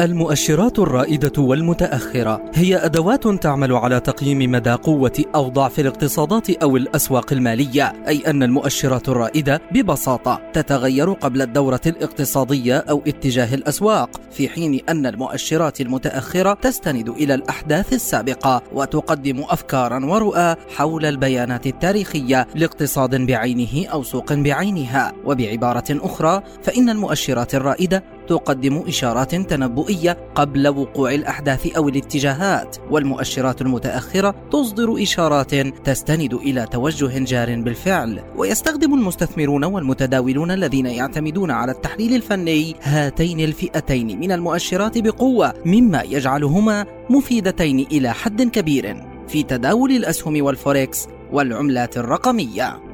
المؤشرات الرائدة والمتأخرة هي أدوات تعمل على تقييم مدى قوة أو ضعف الاقتصادات أو الأسواق المالية، أي أن المؤشرات الرائدة ببساطة تتغير قبل الدورة الاقتصادية أو اتجاه الأسواق، في حين أن المؤشرات المتأخرة تستند إلى الأحداث السابقة وتقدم أفكارا ورؤى حول البيانات التاريخية لاقتصاد بعينه أو سوق بعينها، وبعبارة أخرى فإن المؤشرات الرائدة تقدم إشارات تنبؤية قبل وقوع الأحداث أو الاتجاهات والمؤشرات المتأخرة تصدر إشارات تستند إلى توجه جار بالفعل. ويستخدم المستثمرون والمتداولون الذين يعتمدون على التحليل الفني هاتين الفئتين من المؤشرات بقوة مما يجعلهما مفيدتين إلى حد كبير في تداول الأسهم والفوركس والعملات الرقمية.